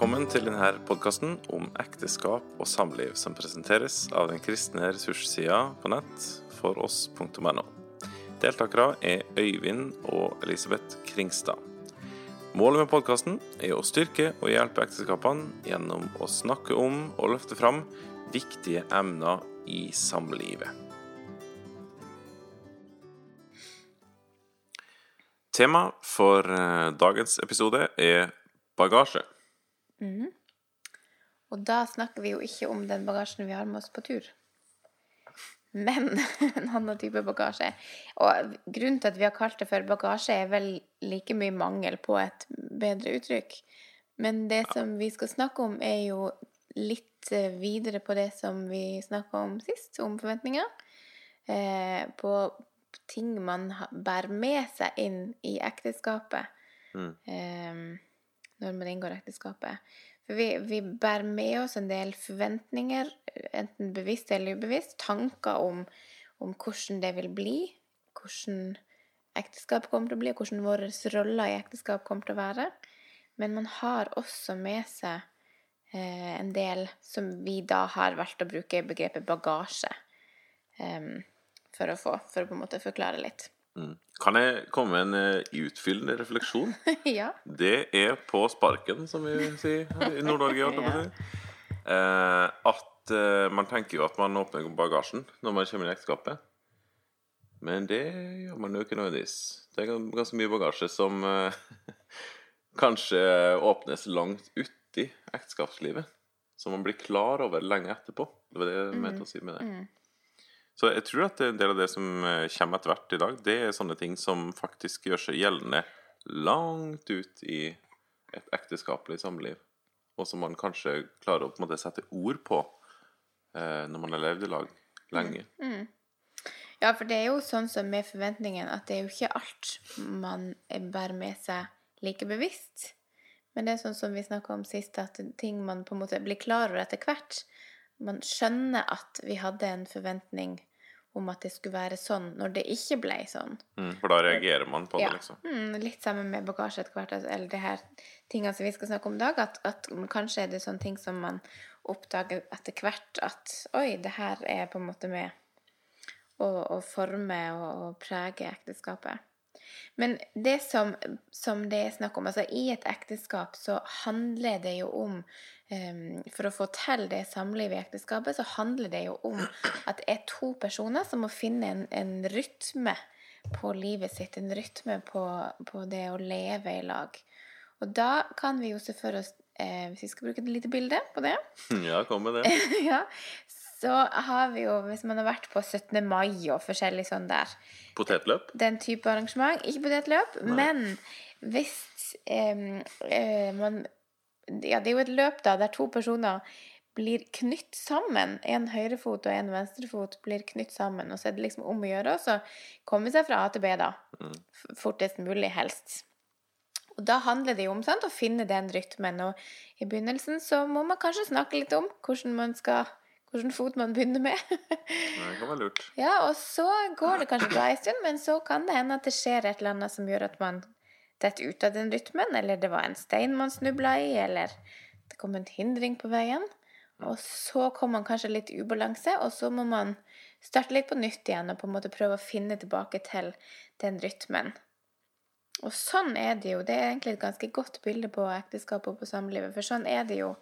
Velkommen til denne podkasten om ekteskap og samliv, som presenteres av den kristne ressurssida på nett foross.no. Deltakere er Øyvind og Elisabeth Kringstad. Målet med podkasten er å styrke og hjelpe ekteskapene gjennom å snakke om og løfte fram viktige emner i samlivet. Tema for eh, dagens episode er bagasje. Mhm. Og da snakker vi jo ikke om den bagasjen vi har med oss på tur. Men en annen type bagasje. Og grunnen til at vi har kalt det for bagasje, er vel like mye mangel på et bedre uttrykk. Men det som vi skal snakke om, er jo litt eh, videre på det som vi snakka om sist, om forventninger. Eh, på ting man bærer med seg inn i ekteskapet Mm. eh, når man inngår ekteskapet. For vi, vi bærer med oss en del forventninger, enten bevisst eller ubevisst, tanker om, om hvordan det vil bli, hvordan ekteskapet kommer til å bli, og hvordan våre roller i ekteskap kommer til å være. Men man har også med seg eh, en del som vi da har valgt å bruke begrepet bagasje em, for, å få, for å på en måte forklare litt. Mm. Kan jeg komme med en eh, utfyllende refleksjon? ja. Det er på sparken, som vi sier i Nord-Norge. si. Eh, at eh, man tenker jo at man åpner bagasjen når man kommer inn i ekteskapet. Men det gjør man jo ikke nødvendigvis. Det er ganske mye bagasje som eh, kanskje åpnes langt uti ekteskapslivet. Som man blir klar over lenge etterpå. Det var det jeg mente å si med det. Mm. Så jeg tror at en del av det som eh, kommer etter hvert i dag, det er sånne ting som faktisk gjør seg gjeldende langt ut i et ekteskapelig samliv, og som man kanskje klarer å på en måte sette ord på eh, når man har levd i lag lenge. Mm. Ja, for det er jo sånn som med forventningen at det er jo ikke alt man bærer med seg like bevisst. Men det er sånn som vi snakka om sist, at ting man på en måte blir klar over etter hvert. Man skjønner at vi hadde en forventning om at det skulle være sånn, når det ikke ble sånn. Mm, for da reagerer man på Ja. det, liksom. Mm, litt sammen med bagasje etter hvert, altså, eller det her tingene som vi skal snakke om i dag, at, at kanskje er det sånne ting som man oppdager etter hvert at oi, det her er på en måte med å, å forme og, og prege ekteskapet. Men det som, som det er snakk om, altså i et ekteskap så handler det jo om For å få til det samlivet i ekteskapet, så handler det jo om at det er to personer som må finne en, en rytme på livet sitt, en rytme på, på det å leve i lag. Og da kan vi jo se for oss, eh, hvis vi skal bruke et lite bilde på det Ja, kom med det. ja, så har vi jo, hvis man har vært på 17. mai og forskjellig sånn der, Potetløp? den type arrangement, ikke potetløp, Nei. men hvis eh, man Ja, det er jo et løp da, der to personer blir knytt sammen. En høyrefot og en venstrefot blir knytt sammen. Og så er det liksom om å gjøre å komme seg fra A til B, da. Mm. Fortest mulig, helst. Og da handler det jo om sant, å finne den rytmen. Og i begynnelsen så må man kanskje snakke litt om hvordan man skal Hvilken fot man begynner med. Det kan være lurt. Ja, og så går det kanskje bra en stund, men så kan det hende at det skjer et eller annet som gjør at man detter ut av den rytmen, eller det var en stein man snubla i, eller det kom en hindring på veien. Og så kom man kanskje litt ubalanse, og så må man starte litt på nytt igjen og på en måte prøve å finne tilbake til den rytmen. Og sånn er det jo. Det er egentlig et ganske godt bilde på ekteskapet og på samlivet, for sånn er det jo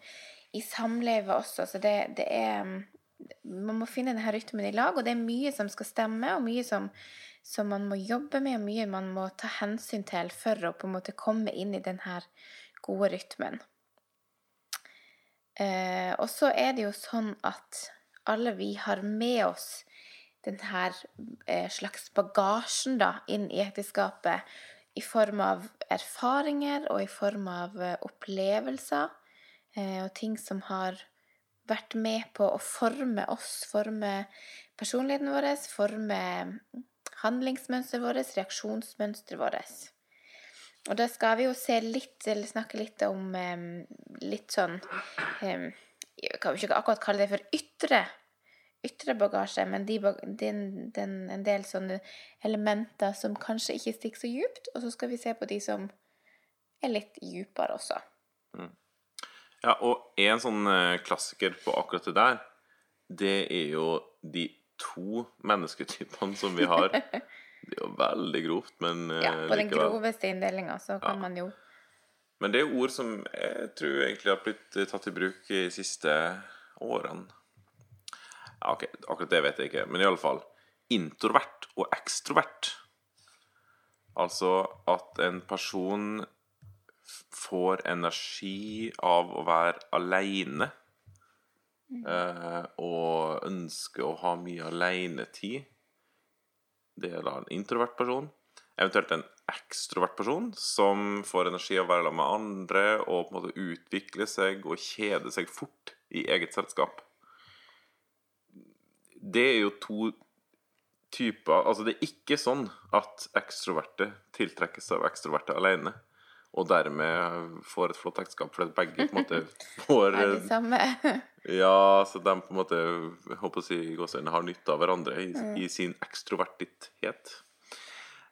i samlivet også. Så det, det er Man må finne denne rytmen i lag, og det er mye som skal stemme, og mye som, som man må jobbe med, og mye man må ta hensyn til for å på en måte komme inn i denne gode rytmen. Eh, og så er det jo sånn at alle vi har med oss denne eh, slags bagasjen da, inn i ekteskapet i form av erfaringer og i form av eh, opplevelser eh, og ting som har vært med på å forme oss, forme personligheten vår, forme handlingsmønsteret vårt, reaksjonsmønsteret vårt. Og da skal vi jo se litt, eller snakke litt om litt sånn Jeg kan jo ikke akkurat kalle det for ytre, ytre bagasje, men de, den, den, en del sånne elementer som kanskje ikke stikker så djupt, og så skal vi se på de som er litt djupere også. Ja, og en sånn eh, klassiker på akkurat det der, det er jo de to mennesketypene som vi har. Det er jo veldig grovt, men eh, Ja, på den groveste inndelinga så kan Ja. man jo Men det er ord som jeg tror egentlig har blitt eh, tatt i bruk i de siste årene. Ja, ok, akkurat det vet jeg ikke, men i alle fall. Introvert og ekstrovert. Altså at en person får energi av å være aleine. Eh, og ønsker å ha mye alenetid. Det er da en introvert person. Eventuelt en ekstrovert person som får energi av å være sammen med andre og på en måte utvikle seg og kjede seg fort i eget selskap. Det er jo to typer Altså, det er ikke sånn at ekstroverte tiltrekkes av ekstroverte alene. Og dermed får et flott ekteskap fordi begge på en måte får er det samme. ja, så de på en måte håper å si, har nytte av hverandre i, i sin ekstrovertitet.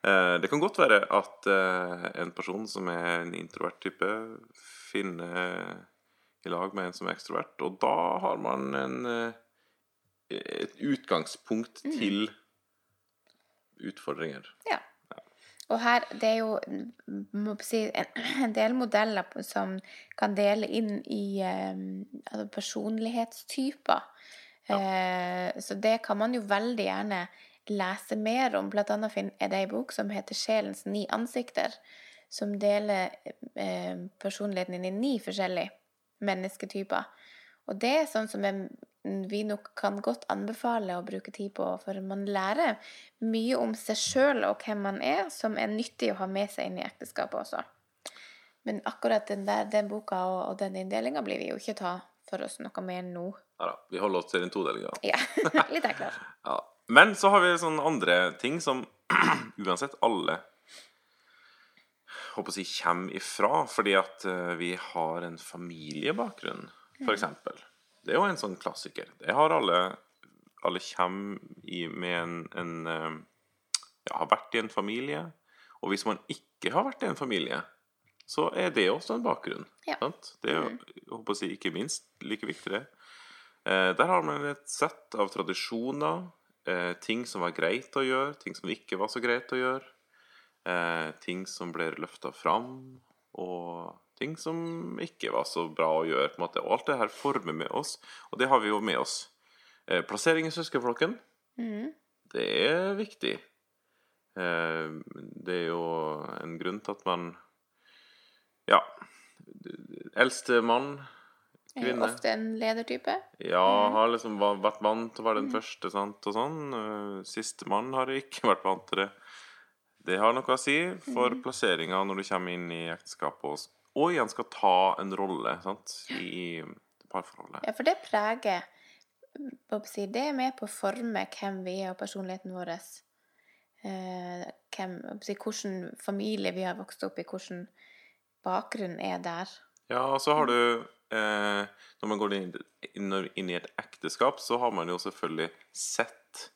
Eh, det kan godt være at eh, en person som er en introvert type, finner i lag med en som er ekstrovert, og da har man en, eh, et utgangspunkt til utfordringer. Ja. Og her, det er jo si, en, del modeller som kan dele inn i eh, altså personlighetstyper. Eh, så det kan man jo veldig gjerne lese mer om. Blant annet er det ei bok som heter 'Sjelens ni ansikter', som deler eh, personligheten inn i ni forskjellige mennesketyper. Og det er sånn som jeg, vi nok kan godt anbefale å bruke tid på, for man lærer mye om seg sjøl og hvem man er, som er nyttig å ha med seg inn i ekteskapet også. Men akkurat den, der, den boka og, og den inndelinga blir vi jo ikke ta for oss noe mer nå. Ja da, vi holder oss til den todelinga. Ja, litt enklere. Ja. Men så har vi sånne andre ting som uansett alle håper å si kommer ifra, fordi at eh, vi har en familiebakgrunn, for eksempel. Det er jo en sånn klassiker. Det har alle Alle kommer i, med en, en eh, Ja, har vært i en familie. Og hvis man ikke har vært i en familie, så er det også en bakgrunn. Ja. Sant? Det er jo, jeg si, ikke minst like viktig, det. Eh, der har man et sett av tradisjoner, eh, ting som var greit å gjøre, ting som ikke var så greit å gjøre, eh, ting som ble løfta fram, og ting som ikke var så bra å gjøre. på en måte. Og alt det her former med oss, og det har vi jo med oss. Eh, plassering i søskenflokken, mm. det er viktig. Eh, det er jo en grunn til at man Ja. Eldste mann, Er jo ofte en ledertype. Ja, har liksom vært vant til å være den første, sant, og sånn. Uh, Sistemann har ikke vært vant til det. Det har noe å si for plasseringa når du kommer inn i ekteskapet og, og igjen skal ta en rolle sant, i parforholdet. Ja, for det preger Det er med på å forme hvem vi er og personligheten vår. Eh, hvem, hvilken familie vi har vokst opp i, hvordan bakgrunn er der. Ja, og så har du eh, Når man går inn, inn, inn i et ekteskap, så har man jo selvfølgelig sett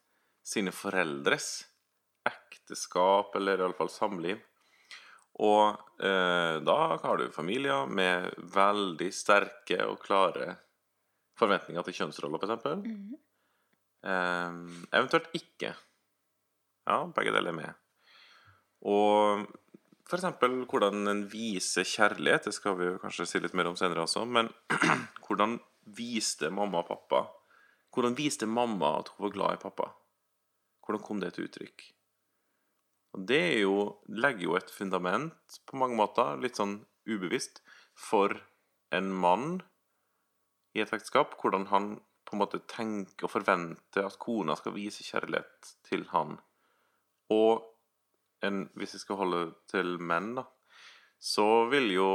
sine foreldres ekteskap, eller iallfall samliv. Og eh, da har du familier med veldig sterke og klare forventninger til kjønnsroller, f.eks. Mhm. Eh, eventuelt ikke. Ja, begge deler er med. Og eksempel hvordan en viser kjærlighet, det skal vi jo kanskje si litt mer om senere også, men hvordan viste mamma og pappa Hvordan viste mamma at hun var glad i pappa? Hvordan kom det til uttrykk? Og det jo, legger jo et fundament på mange måter, litt sånn ubevisst, for en mann i et ekteskap, hvordan han på en måte tenker og forventer at kona skal vise kjærlighet til han. Og en, hvis vi skal holde til menn, da, så vil jo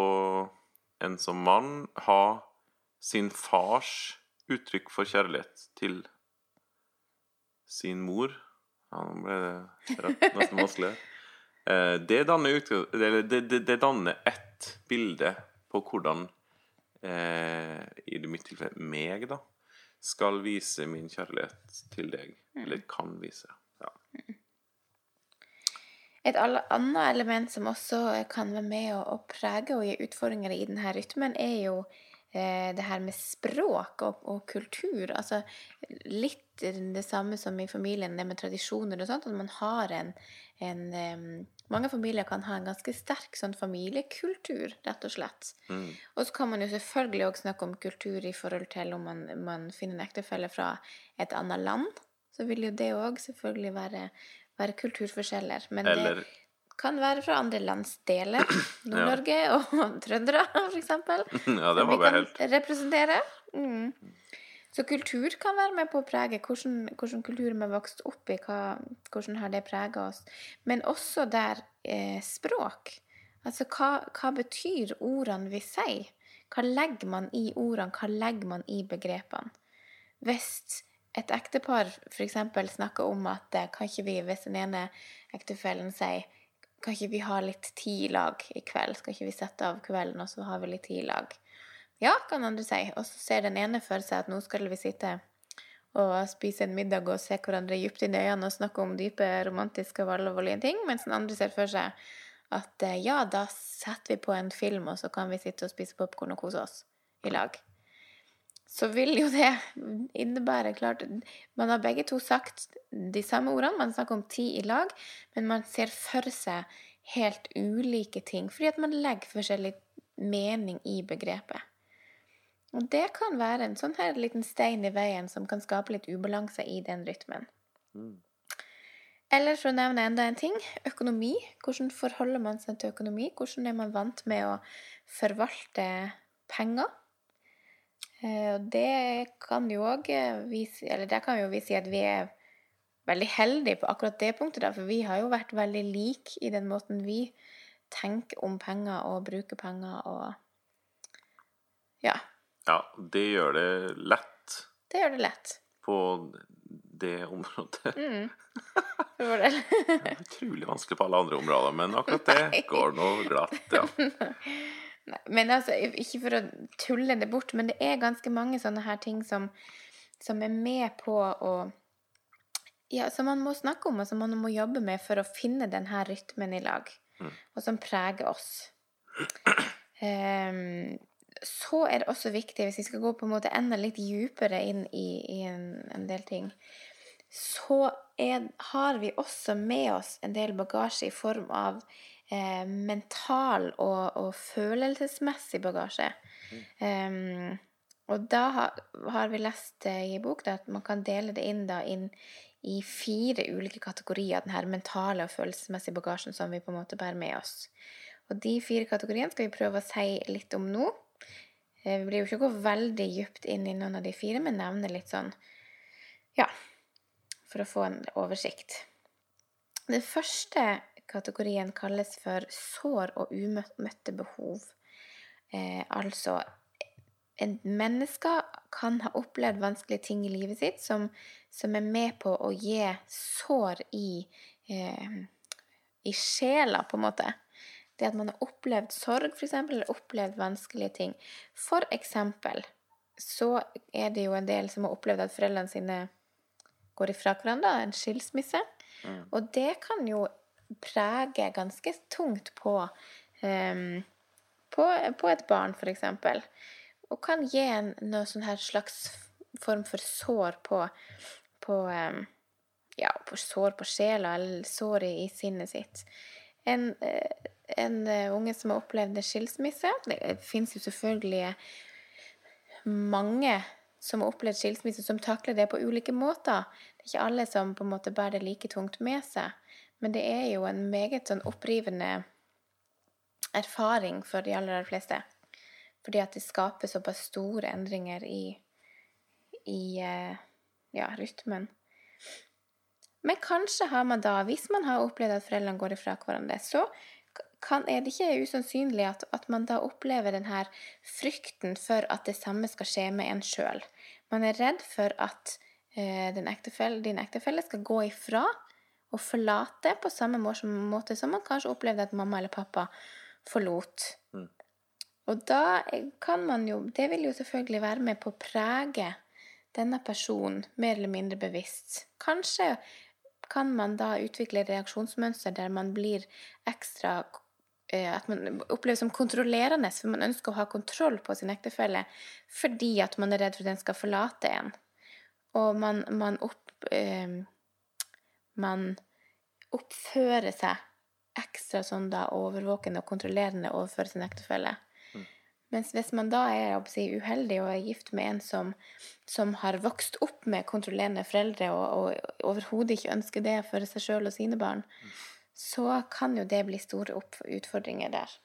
en som mann ha sin fars uttrykk for kjærlighet til sin mor. Ja, nå ble det rett, nesten vanskelig. Eh, Det danner, det, det, det danner ett bilde på hvordan eh, i det mitt tilfelle meg, da, skal vise min kjærlighet til deg. Eller kan vise. Ja. Et annet element som også kan være med å, å prege og gi utfordringer i denne rytmen, er jo det her med språk og, og kultur. Altså litt det samme som i familien, det med tradisjoner og sånt. At man har en, en Mange familier kan ha en ganske sterk sånn familiekultur, rett og slett. Mm. Og så kan man jo selvfølgelig også snakke om kultur i forhold til om man, man finner en ektefelle fra et annet land. Så vil jo det òg selvfølgelig være, være kulturforskjeller. Men Eller det kan være fra andre landsdeler. Nord-Norge og trøndere, eksempel. Ja, det var vi helt representere. Mm. Så kultur kan være med på å prege hvordan, hvordan kulturen vi vokst opp i, hva, hvordan har det preget oss. Men også der eh, språk. Altså hva, hva betyr ordene vi sier? Hva legger man i ordene? Hva legger man i begrepene? Hvis et ektepar f.eks. snakker om at eh, kan ikke vi, hvis den ene ektefellen sier kan ikke vi ha litt tid i lag i kveld? Skal ikke vi sette av kvelden, og så har vi litt tid i lag? Ja, kan andre si. Og så ser den ene for seg at nå skal vi sitte og spise en middag og se hverandre dypt inn i øynene og snakke om dype, romantiske og alvorlige ting, mens den andre ser for seg at eh, ja, da setter vi på en film, og så kan vi sitte og spise popkorn og kose oss i lag. Så vil jo det innebære klart Man har begge to sagt de samme ordene, man snakker om tid i lag, men man ser for seg helt ulike ting, fordi at man legger forskjellig mening i begrepet. Og det kan være en sånn her liten stein i veien som kan skape litt ubalanse i den rytmen. Mm. Eller for å nevne enda en ting, økonomi. Hvordan forholder man seg til økonomi? Hvordan er man vant med å forvalte penger? Eh, Og det kan jo òg vi si- Eller der kan jo vi si at vi er veldig heldige på akkurat det punktet, da, for vi har jo vært veldig like i den måten vi tenker om penger og bruker penger og Ja. Ja, det gjør det lett Det gjør det lett. på det området. Mm. Del. Det er utrolig vanskelig på alle andre områder, men akkurat det går nå glatt, ja. Men altså, ikke for å tulle det bort, men det er ganske mange sånne her ting som, som er med på å Ja, som man må snakke om, og som man må jobbe med for å finne den her rytmen i lag, Mm. og som preger oss. Um, så er det også viktig, hvis vi skal gå på en måte enda litt dypere inn i, i en, en del ting, så er, har vi også med oss en del bagasje i form av eh, mental og, og følelsesmessig bagasje. Em, og da har, har vi lest eh, i bok da, at man kan dele det inn, da, inn i fire ulike kategorier, den her mentale og følelsesmessige bagasjen som vi på en måte bærer med oss. Og de fire kategoriene skal vi prøve å si litt om nå. Eh, Vi blir jo ikke gå veldig dypt inn i noen av de fire, men nevner litt sånn, ja, for å få en oversikt. Det første kategorien kalles for sår og umøtte behov. Eh, altså en menneske kan ha opplevd vanskelige ting i livet sitt som, som er med på å gi sår i, eh, i sjela, på en måte. Det at man har opplevd sorg, f.eks., eller opplevd vanskelige ting. For eksempel så er det jo en del som har opplevd at foreldrene sine går ifra hverandre, en skilsmisse. Mm. Og det kan jo prege ganske tungt på, um, på, på et barn, eksempel. Og kan gi en noe sånn slags form for sår på, på um, ja, på sår på sjela, eller sår i, sinnet sitt. En, eh, en eh, unge som har opplevd skilsmisse Det fins jo selvfølgelig mange som har opplevd skilsmisse, som takler det på ulike måter. Det er ikke alle som på en måte bærer det like tungt med seg. Men det er jo en meget sånn opprivende erfaring for de aller, aller fleste. Fordi at det skaper såpass store endringer i, i eh, ja, rytmen. Men kanskje har man da, hvis man har opplevd at foreldrene går ifra hverandre, så kan, er det ikke usannsynlig at, at man da opplever denne frykten for at det samme skal skje med en sjøl. Man er redd for at eh, din, ektefelle, skal gå ifra og forlate på samme måte, som man kanskje opplevde at mamma eller pappa forlot. Mm. Og da kan man jo Det vil jo selvfølgelig være med på å prege denne personen mer eller mindre bevisst. Kanskje kan man da utvikle reaksjonsmønster der man blir ekstra eh, at man oppleves som kontrollerende, for man ønsker å ha kontroll på sin ektefelle fordi at man er redd for at den skal forlate en. Og man, man, opp, eh, man oppfører seg ekstra sånn da overvåkende og kontrollerende overfor sin ektefelle. Mens hvis man da er si, uheldig og er gift med en som, som har vokst opp med kontrollerende foreldre og, og overhodet ikke ønsker det for seg sjøl og sine barn, så kan jo det bli store utfordringer der.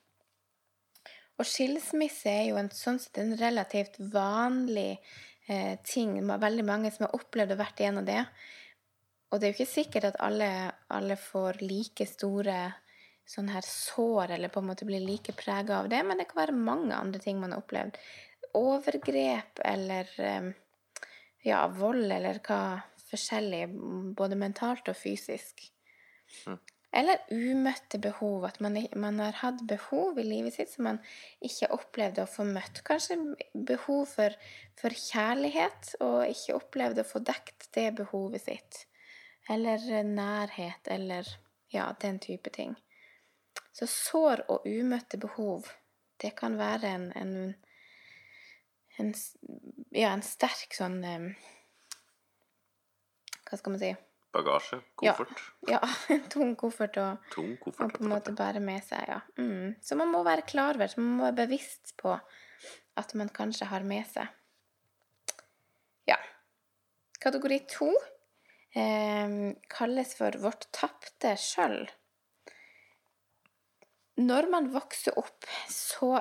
Og skilsmisse er jo en, sånn sett en relativt vanlig eh, ting. Veldig mange som har opplevd og vært igjennom det. Og det er jo ikke sikkert at alle, alle får like store sånn her sår, eller på en måte blir like prega av det, men det kan være mange andre ting man har opplevd. Overgrep eller eh, ja, vold eller hva forskjellig, både mentalt og fysisk. Mm. Eller umøtte behov, at man, man, har hatt behov i livet sitt som man ikke opplevde å få møtt. Kanskje behov for, for kjærlighet, og ikke opplevde å få dekt det behovet sitt. Eller nærhet, eller ja, den type ting. Så sår og umøtte behov, det kan være en, en, en Ja, en sterk sånn Hva skal man si? Bagasje? Koffert? Ja, ja en tung koffert å Tung koffert. på en måte bære med seg, ja. Mm. Så man må være klar over, så man må være bevisst på at man kanskje har med seg. Ja. Kategori to eh, kalles for vårt tapte skjøll. Når man vokser opp, så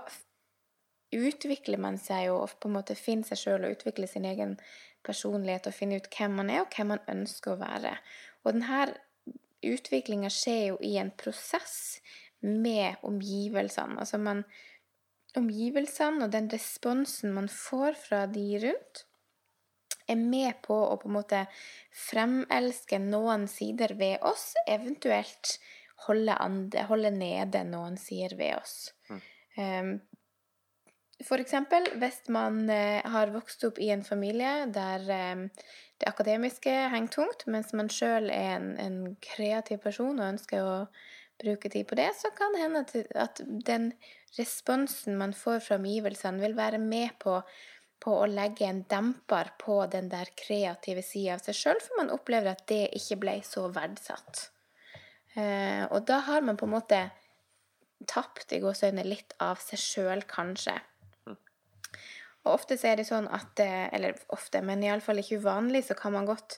utvikler man seg jo og på en måte finner seg sjøl og utvikler sin egen personlighet og finner ut hvem man er, og hvem man ønsker å være. Og denne utviklinga skjer jo i en prosess med omgivelsene. Altså man Omgivelsene og den responsen man får fra de rundt, er med på å på en måte fremelske noen sider ved oss, eventuelt holde, ande, holde nede noen sider ved oss. Mm. Um, for eksempel hvis man eh, har vokst opp i en familie der eh, det akademiske henger tungt, mens man sjøl er en, en, kreativ person og ønsker å bruke tid på det, så kan det hende at, at den responsen man får fra omgivelsene, vil være med på, på å legge en demper på den der kreative sida av seg sjøl, for man opplever at det ikke ble så verdsatt. Eh, og da har man på en måte tapt i gåseøynene litt av seg sjøl, kanskje. Og ofte så er det sånn at Eller ofte, men iallfall ikke uvanlig, så kan man godt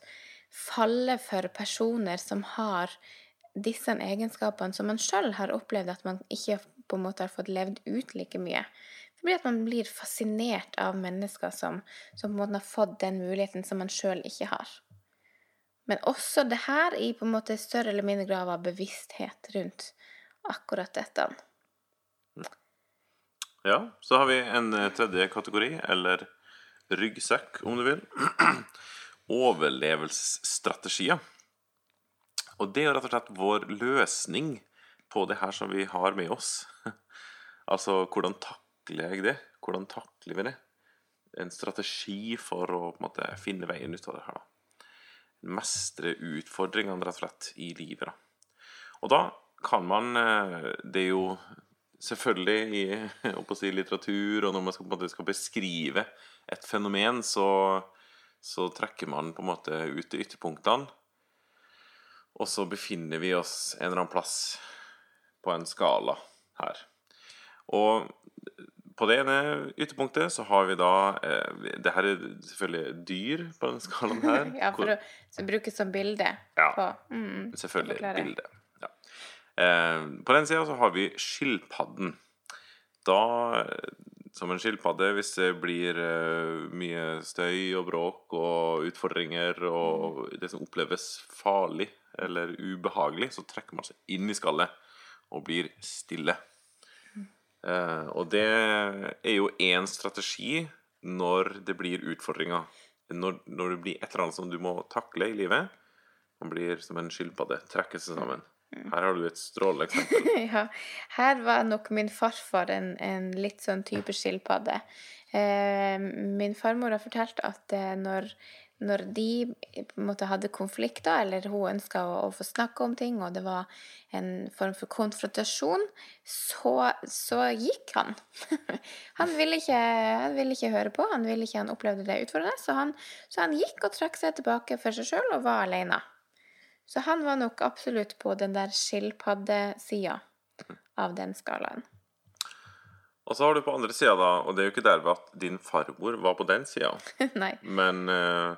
falle for personer som har disse egenskapene som man sjøl har opplevd at man ikke på en måte har fått levd ut like mye. Fordi at man blir fascinert av mennesker som, som på en måte har fått den muligheten som man sjøl ikke har. Men også det her i på en måte større eller mindre grad av bevissthet rundt akkurat dette. Ja, så har vi en tredje kategori, eller ryggsekk, om du vil. Overlevelsesstrategier. Og det er rett og slett vår løsning på det her som vi har med oss. altså, hvordan takler jeg det? Hvordan takler vi det? En strategi for å måte, finne veien ut av det her, da. Mestre utfordringene, rett og slett, i livet, da. Og da kan man Det er jo selvfølgelig i si, litteratur, og når man skal, skal, beskrive et fenomen, så, så, trekker man på en måte ut ytterpunktene. Og så befinner vi oss en eller annen plass på en skala her. Og på det ene ytterpunktet så har vi da eh, Det her er selvfølgelig dyr på denne skalaen her. ja, for å bruke som bilde ja, på mm, Selvfølgelig bilde. Ja. Eh, på den sida så har vi skilpadden. Da som en skilpadde, hvis det blir uh, mye støy og bråk og utfordringer, og det som oppleves farlig eller ubehagelig, så trekker man seg inn i skallet og blir stille. Uh, og det er jo én strategi når det blir utfordringer. Når, når, det blir et eller annet som du må takle i livet. Man blir som en skilpadde. Trekker seg sammen. Her har du et strålende eksempel. ja. Her var nok min farfar en, en litt sånn type skilpadde. Eh, min farmor har fortalt at eh, når, når de på en måte hadde konflikter, eller hun ønska å, å få snakke om ting, og det var en form for konfrontasjon, så, så gikk han. han, ville ikke, han ville ikke høre på, han ville ikke han opplevde det utfordrende, så han, så han gikk og trakk seg tilbake for seg sjøl og var alene. Så han var nok absolutt på den der skilpaddesida av den skalaen. Og så har du på andre sida, da, og det er jo ikke derved at din farmor var på den sida, men eh,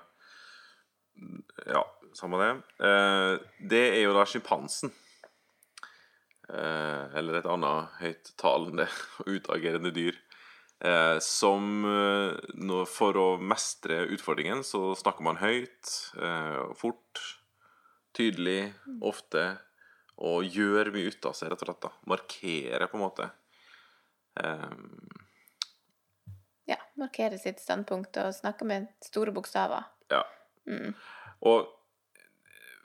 Ja, samme det. Eh, det er jo da sjimpansen. Eh, eller et annet høyttalende og utagerende dyr. Eh, som For å mestre utfordringen så snakker man høyt, eh, fort, tydelig, ofte, og gjør mye ut av seg, rett og slett. da. Markerer, på en måte. Ja, markere sitt standpunkt og snakke med store bokstaver. Ja. Og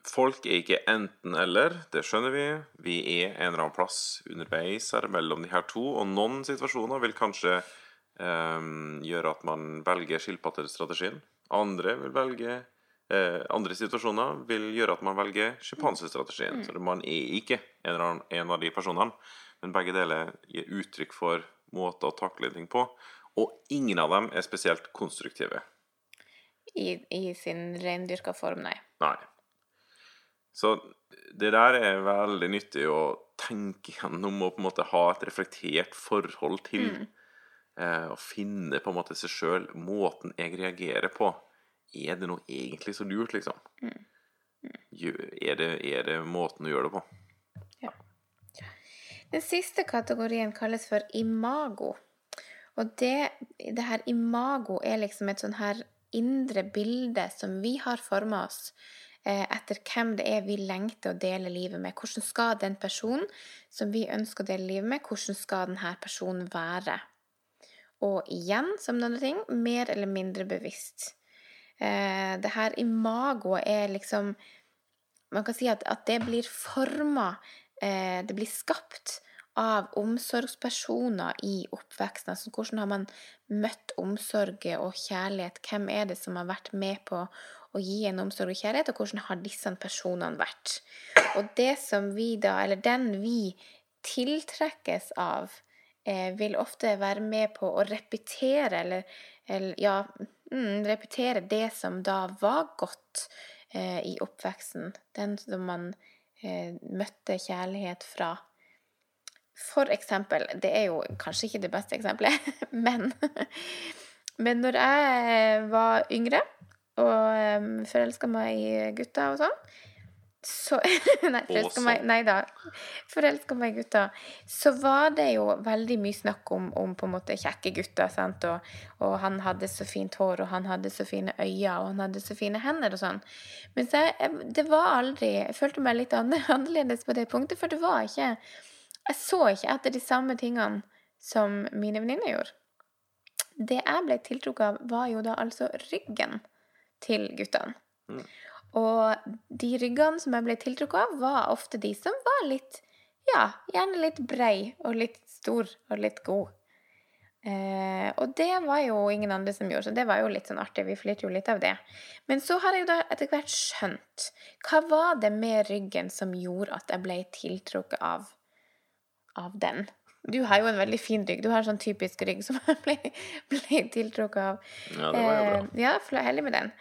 folk er ikke enten-eller, det skjønner vi. Vi er en eller annen plass underveis her mellom de her to, og noen situasjoner vil kanskje um, gjøre at man velger skilpaddestrategien. Andre vil velge eh, Andre situasjoner vil gjøre at man velger sjimpansestrategien. Så man er ikke en, eller annen, en av de personene, men begge deler gir uttrykk for måter å takle ting på. Og ingen av dem er spesielt konstruktive. I, i sin reindyrka form, nei. Nei. Så det der er veldig nyttig å tenke gjennom og på en måte ha et reflektert forhold til. Eh, og finne på en måte seg sjøl måten jeg reagerer på. Er det noe egentlig så lurt, liksom? Gjør- Er, det, er det måten å gjøre det på? Ja. Den siste kategorien kalles for imago. Og det, det her imago er liksom et sånn her indre bilde som vi har forma oss eh, etter hvem det er vi lengter å dele livet med. Hvordan skal den personen som vi ønsker å dele livet med, hvordan skal denne personen være? Og igjen, som noen ting, mer eller mindre bevisst. Eh, det her imagoet er liksom Man kan si at, at det blir forma eh, Det blir skapt av omsorgspersoner i oppveksten. Altså, hvordan har man møtt omsorg og kjærlighet? Hvem er det som har vært med på å gi en omsorg og kjærlighet, og hvordan har disse personene vært? Og det som vi da, eller den vi tiltrekkes av, eh, vil ofte være med på å repetere, eller, eller ja, mm, repetere det som da var godt eh, i oppveksten. Den som man eh, møtte kjærlighet fra. For eksempel, det er jo kanskje ikke det beste eksempelet, men, men når jeg var yngre og um, forelska meg i gutter og sånn, så Nei, forelska meg Nei da. Forelska meg i gutter. Så var det jo veldig mye snakk om, om på en måte kjekke gutter, sant, og, og han hadde så fint hår, og han hadde så fine øyne, og han hadde så fine hender og sånn. Men så jeg, det var aldri Jeg følte meg litt annerledes på det punktet, for det var ikke jeg så ikke etter de samme tingene som mine venninner gjorde. Det jeg ble tiltrukket av, var jo da altså ryggen til guttene. Mm. Og de ryggene som jeg ble tiltrukket av, var ofte de som var litt Ja, gjerne litt brei og litt stor og litt god. Eh, og det var jo ingen andre som gjorde, så det var jo litt sånn artig. Vi flirte jo litt av det. Men så har jeg jo da etter hvert skjønt hva var det med ryggen som gjorde at jeg ble tiltrukket av av den. Du har jo en veldig fin rygg. Du har en sånn typisk rygg som jeg ble, ble tiltrukket av. Ja, det var jo bra. Eh, ja, for heldig med den.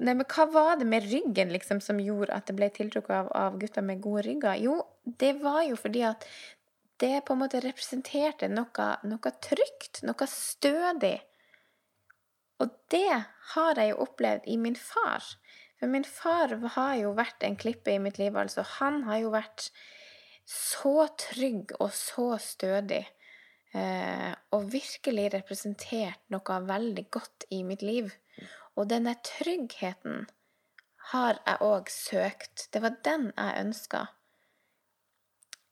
Nei, men hva var det med ryggen liksom som gjorde at det ble tiltrukket av, av gutter med gode rygger? Jo, det var jo fordi at det på en måte representerte noe, noe trygt, noe stødig. Og det har jeg jo opplevd i min far. For min far har jo vært en klippe i mitt liv, altså. Han har jo vært så trygg og så stødig. Eh, og virkelig representert noe veldig godt i mitt liv. Og denne tryggheten har jeg òg søkt. Det var den jeg ønska.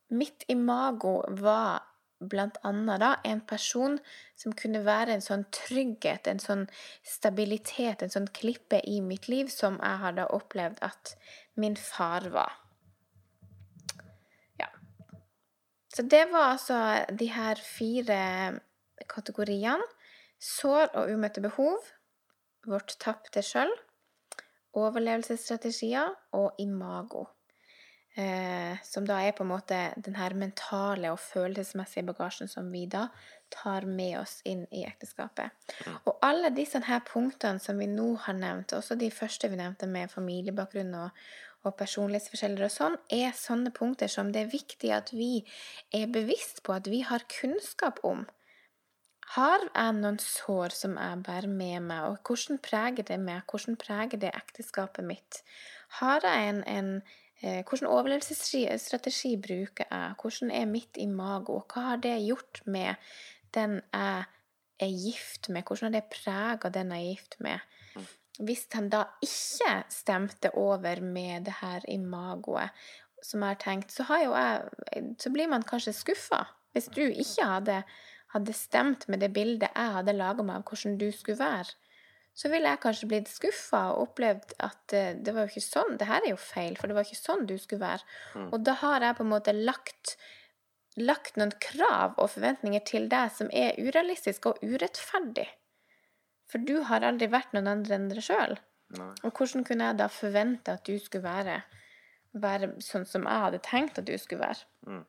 Mitt imago var blant annet da en person som kunne være en sånn trygghet, en sånn stabilitet, en sånn klippe i mitt liv som jeg har da opplevd at min far var. Ja. Så det var altså de her fire kategoriene. Sår og umøtte behov, vårt tapte sjøl, overlevelsesstrategier og imago. Eh, som da er på en måte den her mentale og følelsesmessige bagasjen som vi da tar med oss inn i ekteskapet. Og alle disse her punktene som vi nå har nevnt, også de første vi nevnte med familiebakgrunn og, og personlighetsforskjeller og sånn, er sånne punkter som det er viktig at vi er bevisst på at vi har kunnskap om. Har jeg noen sår som jeg bærer med meg, og hvordan preger det meg? Hvordan preger det ekteskapet mitt? Har jeg en, en eh, Hvordan overlevelsesstrategi bruker jeg? Hvordan er mitt imago? Hva har det gjort med den jeg er gift med? Hvordan har det prega den jeg er gift med? Hvis han da ikke stemte over med det her imagoet, som jeg har tenkt, så, har jeg, så blir man kanskje skuffa. Hvis du ikke hadde hadde stemt med det bildet jeg hadde laga meg av hvordan du skulle være, så ville jeg kanskje blitt skuffa og opplevd at eh, det var jo ikke sånn, det her er jo feil, for det var ikke sånn du skulle være. Mm. Og da har jeg på en måte lagt, lagt noen krav og forventninger til deg som er urealistiske og urettferdig. For du har aldri vært noen andre enn deg sjøl. Og hvordan kunne jeg da forvente at du skulle være, være sånn som jeg hadde tenkt at du skulle være? Mm.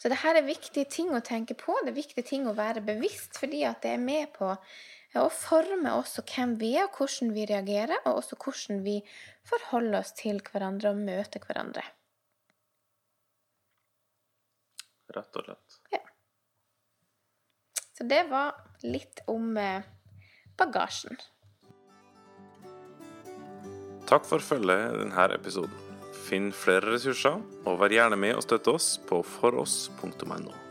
Så her er viktige ting å tenke på, det er viktige ting å være bevisst, fordi at det er med på å forme også hvem vi er, og hvordan vi reagerer, og også hvordan vi forholder oss til hverandre og møter hverandre. Rett og slett. Ja. Så det var litt om eh, bagasjen. Takk for følget denne episoden. Finn flere ressurser, og vær gjerne med og støtte oss på foross.no.